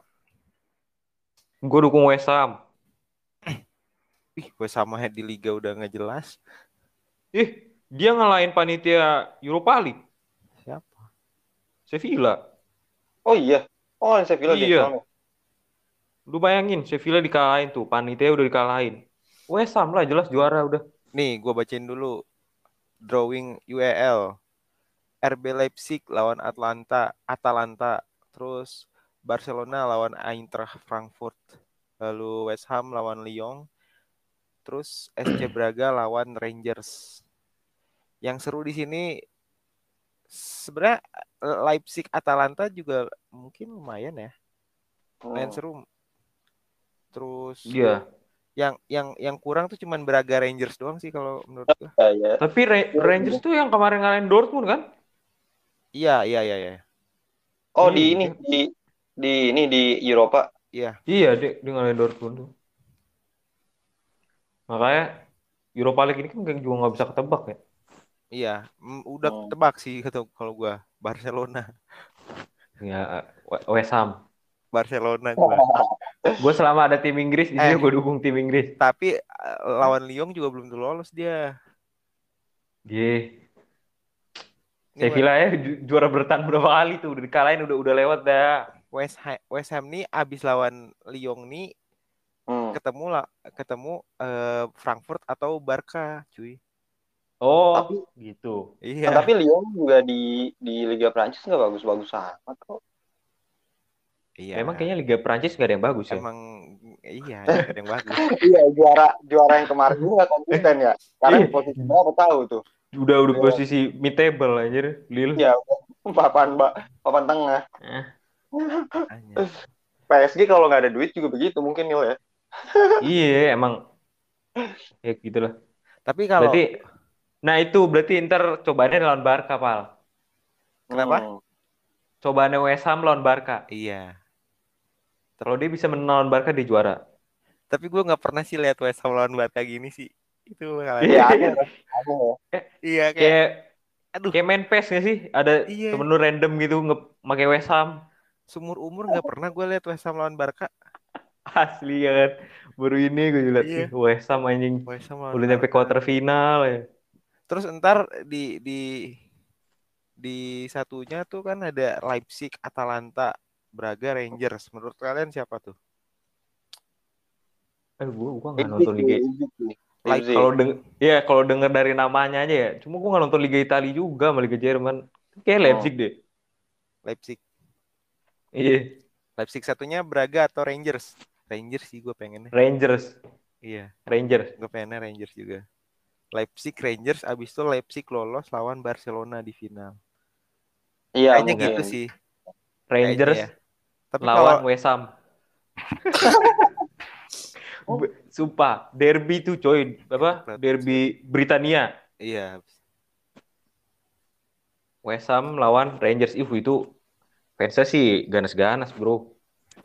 Gue dukung West Ham. Ih, gue sama di liga udah nggak jelas. Ih, dia ngalahin panitia Europa League. Siapa? Sevilla. Oh iya. Oh, bilang Iya. Lu bayangin, Sevilla dikalahin tuh. Panitia udah dikalahin. West Ham lah jelas juara udah. Nih, gua bacain dulu drawing UEL. RB Leipzig lawan Atlanta, Atalanta, terus Barcelona lawan Eintracht Frankfurt, lalu West Ham lawan Lyon, terus SC Braga lawan Rangers. Yang seru di sini sebenarnya Leipzig Atalanta juga mungkin lumayan ya, lumayan Hmm. seru. Terus Iya. yang yang yang kurang tuh cuman Braga Rangers doang sih kalau menurut gua. Ya, ya. Tapi Ra- Rangers tuh yang kemarin ngalahin Dortmund kan? Iya, iya, iya, iya. Oh, Iya. di ini di di ini di Eropa. Iya. Iya, dia, dia ngalahin Dortmund tuh. Makanya Europa League ini kan juga nggak bisa ketebak ya. Iya, udah Hmm. tebak sih kata kalau gua Barcelona. Ya, West Ham. Barcelona gua. Gue selama ada tim Inggris, di sini Eh. gue dukung tim Inggris. Tapi eh, lawan Lyon juga belum tuh lolos dia. Dia Sevilla ya ju- juara bertahan berapa kali tuh udah dikalahin udah udah lewat dah. West Ham, West Ham nih abis lawan Lyon nih Hmm. ketemu lah ketemu eh, Frankfurt atau Barca, cuy. Oh, Tapi gitu. Iya. tapi Lyon juga di di Liga Prancis nggak bagus-bagus amat kok. Iya. Emang kayaknya Liga Prancis gak ada yang bagus ya. emang iya, nggak ada yang bagus. iya, juara juara yang kemarin nggak konsisten ya. Sekarang Iya. posisi berapa tahu tuh? Udah udah Iya. posisi mid table anjir, Lille. Iya, papan mbak, papan tengah. Eh. PSG kalau nggak ada duit juga begitu mungkin Nil ya. Iya, emang ya gitulah. Tapi kalau Berarti nah itu berarti ntar cobaannya lawan Barca, Pal. Kenapa? Hmm. Cobaannya West Ham lawan Barca. iya. Kalau dia bisa menang lawan Barca dia juara. Tapi gue nggak pernah sih lihat West Ham lawan Barca gini sih. Itu. Iya, ada. Ada. Iya kayak Kayak aduh kayak main PES gak sih? Ada Iya. temen lu random gitu nge pakai West Ham. sumur umur nggak pernah gue lihat West Ham lawan Barca. Asli ya kan. Baru ini gue lihat Iya. West Ham anjing West Ham lawan udah nyampe quarter final ya. Terus ntar di di di satunya tuh kan ada Leipzig, Atalanta, Braga, Rangers. Menurut kalian siapa tuh? Eh gua gua nggak nonton Liga nih. Like, Leipzig. kalau deng ya kalau denger dari namanya aja ya. Cuma gua nggak nonton Liga Italia juga sama Liga Jerman. Kayak Oh. Leipzig deh. Leipzig. Iya, Leipzig satunya Braga atau Rangers? Rangers sih gue pengennya. Rangers, Iya, Rangers. gue pengennya Rangers juga. Leipzig Rangers abis itu Leipzig lolos lawan Barcelona di final. Iya, Kayaknya mungkin. gitu sih. Rangers ya. Tapi lawan kalau West Ham. Sumpah, derby tuh coy, apa? Derby Britania. iya, West Ham lawan Rangers. Ih, itu fansnya sih ganas-ganas, Bro.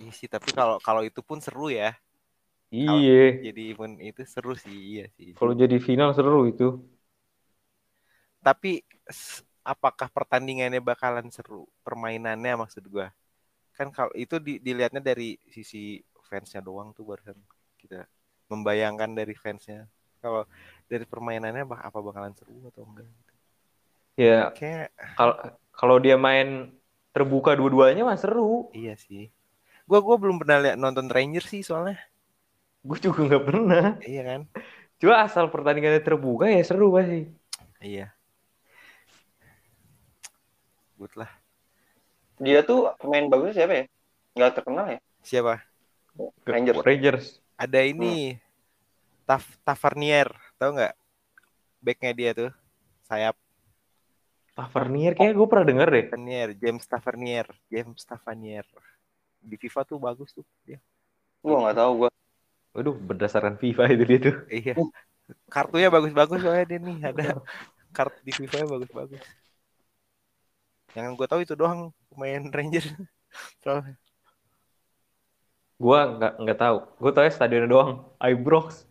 Iya sih. Tapi kalau kalau itu pun seru ya. Iya. Jadi pun itu seru sih, iya sih. Kalau jadi final seru itu. Tapi apakah pertandingannya bakalan seru? Permainannya maksud gua. Kan kalau itu di- dilihatnya dari sisi fansnya doang tuh barusan kita membayangkan dari fansnya. Kalau dari permainannya bah- apa bakalan seru atau enggak? Ya, Kayak kalau kalau dia main terbuka dua-duanya mah seru. iya sih. Gua gua belum pernah lihat nonton Rangers sih soalnya. Gue juga nggak pernah. Iya kan? Cuma asal pertandingannya terbuka ya seru pasti. Iya. Good lah. Dia tuh pemain bagus siapa ya? Nggak terkenal ya? Siapa? Rangers. Rangers. Ada ini Taf Tavernier, tahu nggak? Backnya dia tuh sayap Tavernier kayak gue pernah denger deh. Tavernier, James Tavernier, James Tavernier. Di FIFA tuh bagus tuh dia. Gua nggak tahu gua. Waduh, berdasarkan FIFA itu dia tuh. Iya. Kartunya bagus-bagus soalnya dia nih ada kartu di FIFA bagus-bagus. Yang gue tahu itu doang pemain Ranger. Soalnya Gua nggak nggak tahu. Gue tahu stadionnya doang. Ibrox.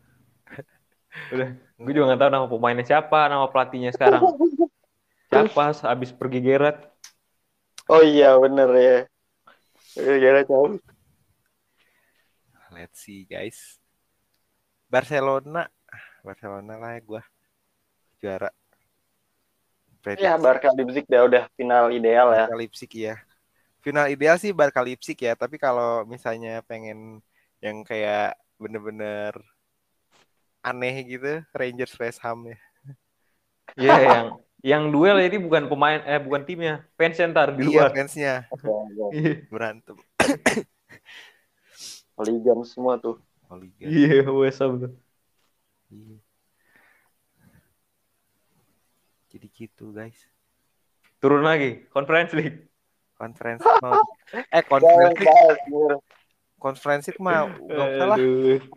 Udah. Gue juga nggak tahu nama pemainnya siapa, nama pelatihnya sekarang. Siapa habis pergi Gerrard. Oh iya bener ya. Tahu. let's see guys. Barcelona, Barcelona lah ya gue juara. Prediksi Ya Barca Leipzig dah udah final ideal ya. Barca Leipzig ya. Final ideal sih Barca Leipzig ya, tapi kalau misalnya pengen yang kayak bener-bener aneh gitu, Rangers West Ham ya. Iya, yang yang duel ini bukan pemain eh bukan timnya, fansnya ntar di Iya luar. fansnya Iya, berantem. Ligan semua tuh. Oh, Liga. Iya, West Ham tuh. Iya. Jadi gitu guys. Turun lagi, Conference League. Conference mau eh conference league, conference league mah nggak usah lah.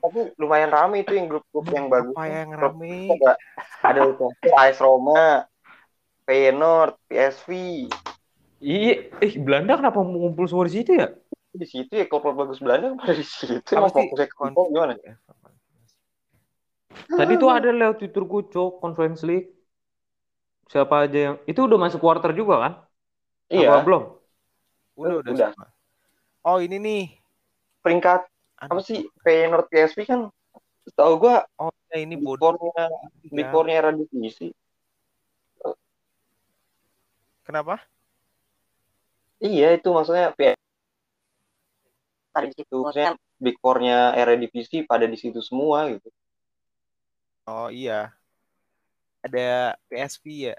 Tapi lumayan rame itu yang grup-grup yang bagus. Apa yang rame? Ada ada AS Roma, Feyenoord, PSV. Iya, eh Belanda kenapa ngumpul semua di situ ya? Di situ ya klub bagus Belanda pada di situ. Apa sih? fokusnya gimana? Tadi tuh ada lewat Twitter gue, Cok, Conference League. Siapa aja yang... Itu udah masuk quarter juga kan? Apa Iya, belum? Udah udah. Udah. Oh ini nih. peringkat Aduh, apa sih Feyenoord PSV kan tahu gua Oh ya, ini bodoh. Big Ya. Era divisi. Kenapa? Iya itu maksudnya di situ. Maksudnya Big Four-nya era divisi pada di situ semua gitu. Oh iya. Ada PSV ya.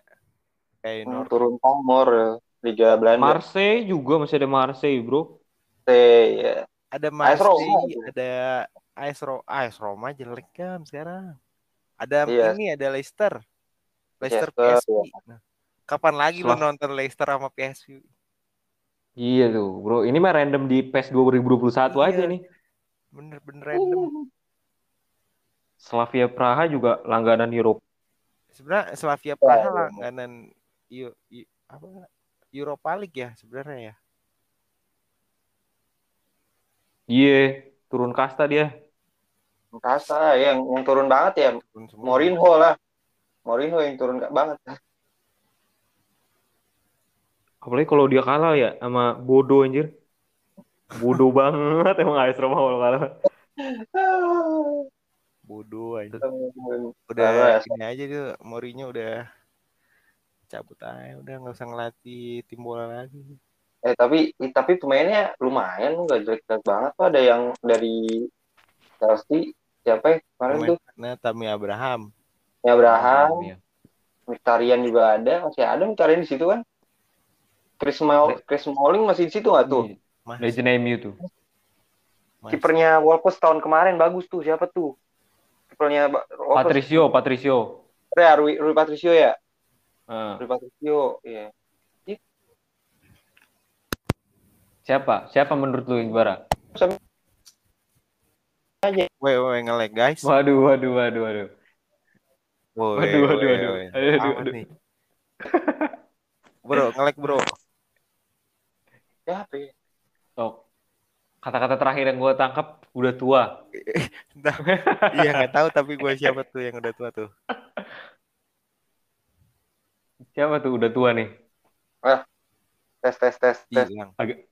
Kayak Hmm, turun pamor ya, Liga Belanda. Marseille juga masih ada Marseille, bro. ya. Ada AS Roma Marseille, ada AS Roma, AS Roma jelek kan sekarang. Ada Iya. ini ada Leicester. Leicester Leicester, PSV. Nah, kapan lagi lo nonton Leicester sama PSV? Iya tuh, bro. Ini mah random di PES 2021 Iya. aja nih. Bener-bener random. Slavia Praha juga langganan Eropa. Sebenarnya Slavia Ya, Praha iya. langganan Eu- Eu- apa Europa League ya sebenarnya ya. Iya, turun kasta dia. Kasa yang yang turun banget ya Turun. Mourinho lah. Mourinho yang turun gak banget. Apalagi kalau dia kalah ya sama Bodo anjir. Bodoh banget emang AS Roma kalau kalah. Bodoh aja. Udah ini aja tuh Mourinho udah cabut aja udah nggak usah ngelatih tim bola lagi. Eh tapi tapi pemainnya lumayan nggak jelek-jelek banget tuh ada yang dari Chelsea siapa ya kemarin tuh Pemainnya Tammy Abraham. ya Abraham Iya. Mkhitaryan juga ada masih ada Mkhitaryan di situ kan Chris Mal Chris Smalling masih di situ nggak tuh Iya, Mas, Legend MU tuh. kipernya Wolves tahun kemarin bagus tuh siapa tuh kipernya Wolves Patricio, Patricio. ya Rui, Rui Patricio ya Ah, Rui Patricio iya siapa? Siapa menurut lu yang juara? Woi, woi, nge-lag guys. Waduh, waduh, waduh, waduh. Woi, Waduh, waduh, woi, waduh. woi. Aduh, aduh, Apa aduh. nih? Bro, nge-lag bro. Siapa ya Oh. Kata-kata terakhir yang gue tangkap udah tua. Entah. iya nggak tahu tapi gue siapa tuh yang udah tua tuh. Siapa tuh udah tua nih? tes tes tes tes Hilang. Agak-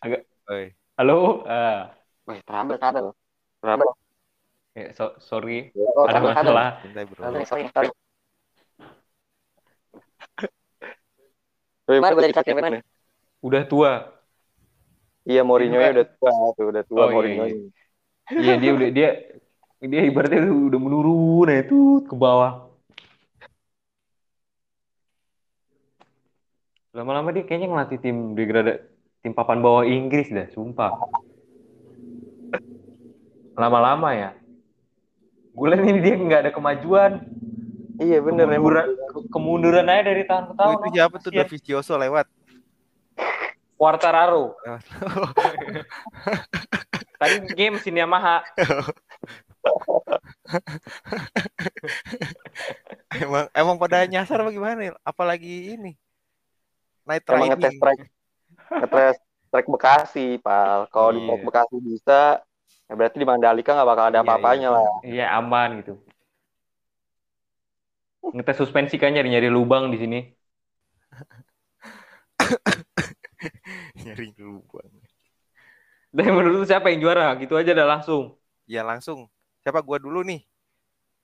agak- Woi. Halo? Ah, Wih, trouble trouble trouble eh, so- sorry, Oh, ada masalah. Santai bro. Trouble, sorry, sorry. Wih, Kemarin gua Udah tua. Iya Mourinho Iya. udah tua tuh udah tua Oh, iya, Mourinho. iya. Iya dia udah dia dia ibaratnya udah menurun ya tuh ke bawah. Lama-lama dia kayaknya ngelatih tim degrada tim papan bawah Inggris dah, sumpah. Lama-lama ya. Gue liat ini dia nggak ada kemajuan, Iya bener kemunduran, kemunduran aja dari tahun ke Oh, tahun. itu siapa tuh Kasian. Dovizioso lewat. Quartararo. Tadi game mesin Yamaha. emang emang pada nyasar apa gimana? Apalagi ini. Night Emang riding. ngetes track ngetes track Bekasi, Pal. Kalau di Iya. track Bekasi bisa, ya berarti di Mandalika nggak bakal ada Iya, apa-apanya iya. lah. Iya aman gitu. Ngetes suspensi kan nyari nyari lubang di sini. Nyari lubang. Dan menurut lu siapa yang juara? Gitu aja dah langsung. Ya langsung. Siapa gua dulu nih?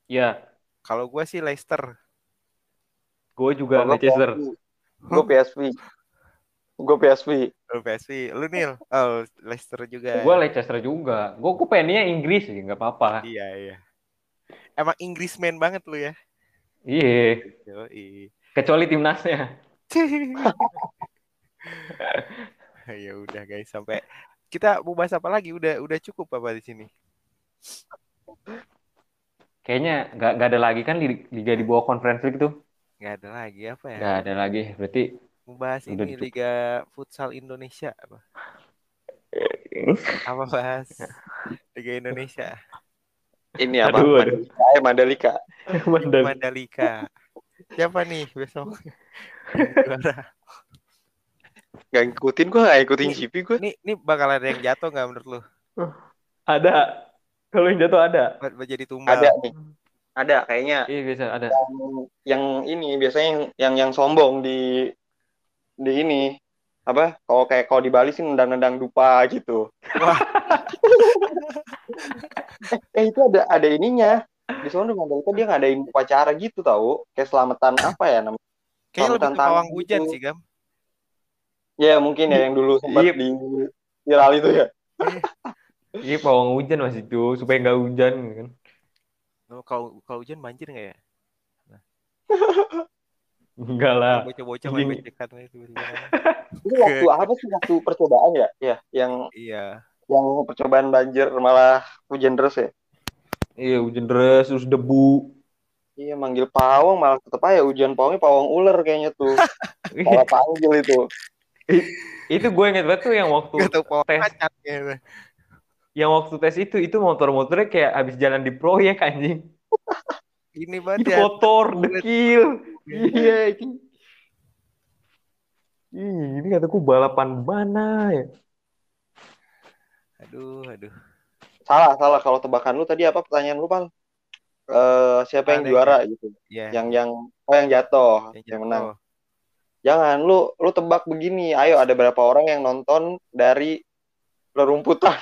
Ya, Kalau gua sih Leicester. gue juga Gue Manchester. Gue PSV. Gue PSV. Lu PSV, lu Nil. Oh, Leicester juga. Gue Leicester juga. Gue gue pengennya Inggris sih, nggak apa-apa. Iya, iya. Emang Inggrisman banget lu ya. Iya, kecuali timnasnya. ya udah guys, sampai kita mau bahas apa lagi? Udah udah cukup apa di sini? Kayaknya nggak nggak ada lagi kan li- liga di bawah conference league tuh. Nggak ada lagi apa ya? Nggak ada lagi. Berarti Mau bahas ini cukup. Liga Futsal Indonesia apa? Apa bahas Liga Indonesia? Ini apa? Aduh, aduh. Mandalika. Eh, Mandalika. Mandal- Mandalika. Siapa nih besok? Gak ngikutin gue, gak ngikutin GP gue. Nih, nih bakal ada yang jatuh nggak menurut lu? ada. Kalau yang jatuh ada. Jadi tumbal. Ada nih. Ada kayaknya. Iya biasa ada. Yang, yang ini biasanya yang, yang yang sombong di di ini apa kalau kayak kalau di Bali sih nendang-nendang dupa gitu. Wah. eh, eh, itu ada ada ininya. Di sana Mandalika dia ngadain upacara gitu tahu, kayak selamatan apa ya namanya? Kayaknya lebih Selamatan ke pawang hujan gitu. sih, Gam. Ya mungkin ya yang dulu sempat Iya. di viral itu ya. Iya pawang hujan masih tuh supaya nggak hujan kan. Oh, kalau kalau hujan banjir nggak ya? Enggak lah. Bocah-bocah main Ini- becekan itu. Itu waktu apa sih waktu percobaan ya? Ya, yang Iya. yang percobaan banjir malah hujan deras ya. Iya hujan deras terus debu. Iya manggil pawang malah tetep aja hujan pawangnya pawang ular kayaknya tuh. Malah panggil itu. Itu gue inget banget tuh yang waktu Gak tes gitu. yang waktu tes itu itu motor-motornya kayak habis jalan di proyek anjing. Ini banget Itu ya. kotor, dekil. Iya, ini. Ih, ini kataku balapan mana ya? Aduh, aduh. salah salah kalau tebakan lu tadi apa pertanyaan lu Pal? Eh, siapa yang Ada juara gitu Iya. yang yang oh yang jatuh yang yang jatuh. menang jangan lu lu tebak begini ayo ada berapa orang yang nonton dari rerumputan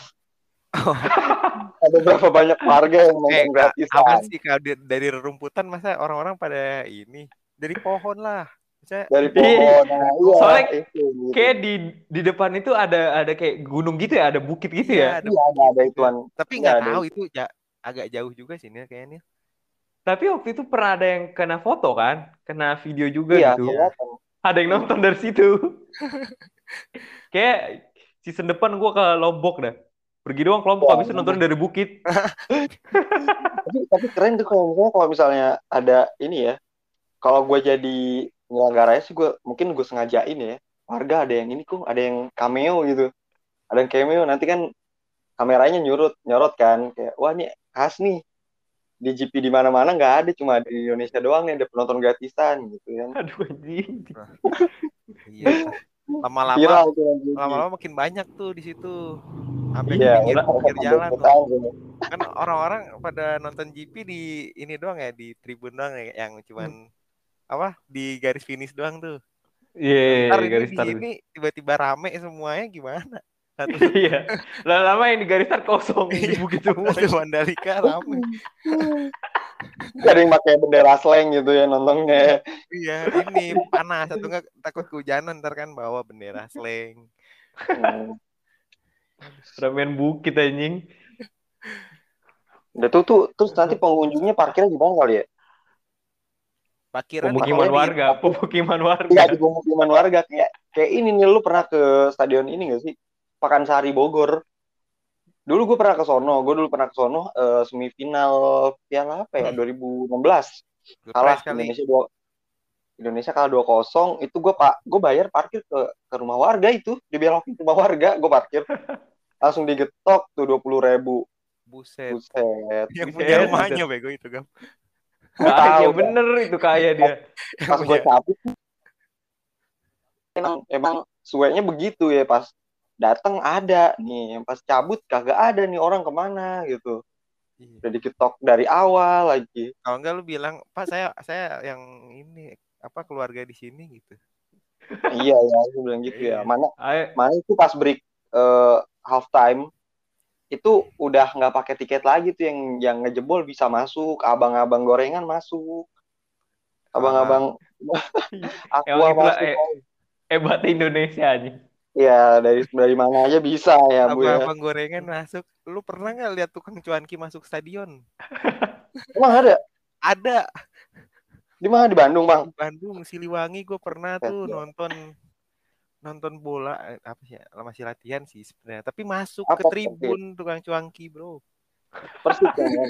ada berapa banyak warga yang Eh, nonton Kak, gratisan aman sih kalau di- dari rerumputan masa orang-orang pada ini dari pohon lah. Misalnya, dari pohon nah, iya, Soalnya itu, gitu. Kayak di di depan itu ada ada kayak gunung gitu ya, ada bukit gitu ya. ada iya ada ada bukit ituan. Tapi Iya, nggak tahu itu ja- agak jauh juga sih ini kayaknya. Tapi waktu itu pernah ada yang kena foto kan, kena video juga iya gitu. kelihatan Ada yang nonton dari situ. Kayak season depan gua ke Lombok dah. Pergi doang ke Lombok habis itu nonton dari bukit. tapi tapi keren tuh kalau misalnya kalau misalnya ada ini ya kalau gue jadi nyelenggaranya sih gue mungkin gue sengajain ya warga ada yang ini kok ada yang cameo gitu ada yang cameo nanti kan kameranya nyurut nyorot kan kayak wah ini khas nih di GP di mana-mana nggak ada cuma di Indonesia doang nih ada penonton gratisan gitu kan Aduh anjing. Iya. Lama-lama lama-lama makin banyak tuh di situ. Sampai iya pinggir, pinggir jalan tuh. Kan orang-orang pada nonton GP di ini doang ya, di tribun doang ya, yang cuman apa di garis finish doang tuh. Iya, Ntar ini garis sini tiba-tiba rame semuanya gimana? Satu Iya. Lama-lama yang di garis start kosong di Iya. bukit semua. satu Mandalika rame. ada yang pakai bendera slang gitu ya nontonnya Iya, ini panas atau enggak takut kehujanan ntar kan bawa bendera slang. Ramen bukit anjing. Udah tuh tuh terus nanti pengunjungnya parkirnya gimana kali ya Parkiran Pemukiman pokoknya di- warga, pemukiman warga. Iya di pemukiman warga kayak kayak ini nih lu pernah ke stadion ini gak sih Pakansari Bogor. Dulu gue pernah ke sono gue dulu pernah ke sono eh, semifinal piala apa ya? 2016 kalah Pilpres kali. Indonesia dua Indonesia kalah 2-0 itu gue pak gue bayar parkir ke ke rumah warga itu. Dibelokin ke rumah warga gue parkir. Langsung digetok tuh dua puluh ribu. Buset. buset. Yang Buset, punya rumahnya bego itu, Gam. Kaya Tahu. bener itu kaya dia. pas gue cabut emang emang suenya begitu ya pas datang ada nih yang pas cabut kagak ada nih orang ke mana gitu Iya. udah diketok dari awal lagi Kalau enggak lu bilang, "Pak, saya saya yang ini apa keluarga di sini gitu." iya ya aku bilang gitu ya Iya. mana Ayo, mana itu pas break eh, half time itu udah nggak pakai tiket lagi tuh yang yang ngejebol bisa masuk abang-abang gorengan masuk abang-abang itulah, masuk eh, hebat Indonesia anjing. Ya dari dari mana aja bisa ya bu ya. Abang-abang gorengan masuk. Lu pernah nggak lihat tukang cuanki masuk stadion? emang ada? Ada. Di mana? Di Bandung bang? Di Bandung, Siliwangi gue pernah tuh Iya. nonton nonton bola eh, apa sih ya, masih latihan sih sebenarnya. Tapi masuk Apa? Ke tribun tukang cuanki bro. Persib kan ya,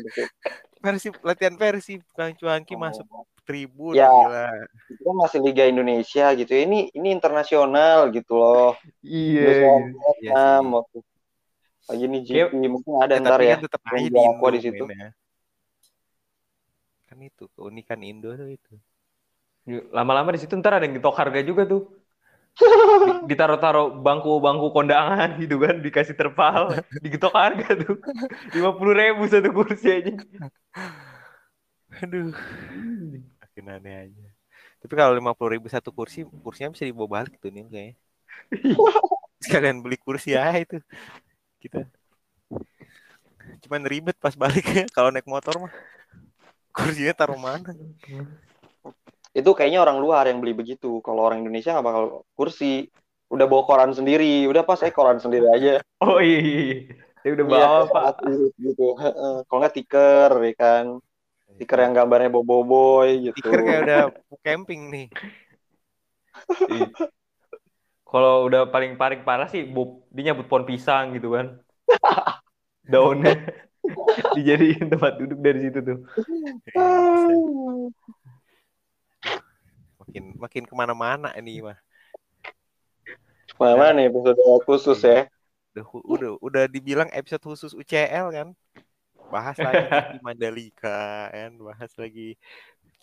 Persib. Latihan Persib tukang cuanki Oh. masuk tribun Ya. gila itu kan masih Liga Indonesia gitu ya. ini ini internasional gitu loh Iya. Gitu. Iya waktu lagi nih GP mungkin ada Ya, ntar ya kan tetap aja di aqua di situ. mainnya. kan itu keunikan Indo tuh itu Lama-lama di situ ntar ada yang ditok harga juga tuh. Di- Ditaruh-taruh bangku-bangku kondangan gitu kan, dikasih terpal, digetok harga tuh. Lima puluh ribu satu kursi aja. aduh. Makin aneh aja. Tapi kalau lima puluh ribu satu kursi kursinya bisa dibawa balik tuh nih kayaknya. Sekalian beli kursi ya itu. Kita. Cuman ribet pas baliknya. Kalau naik motor mah kursinya taruh mana itu kayaknya orang luar yang beli begitu kalau orang Indonesia nggak bakal kursi udah bawa koran sendiri udah pas saya koran sendiri aja Oh iya, iya, iya. Dia udah Iya, bawa kayak pak. gitu Heeh. kalau nggak tiker ya kan tiker yang gambarnya boboiboy gitu Stiker kayak udah camping nih. Kalau udah paling paling parah sih, bu, dia nyabut pohon pisang gitu kan. Daunnya dijadiin tempat duduk dari situ tuh. Makin makin ke mana-mana ini mah. Mana nih episode khusus ya? Udah udah udah dibilang episode khusus UCL kan? Bahas lagi di Mandalika kan? Bahas lagi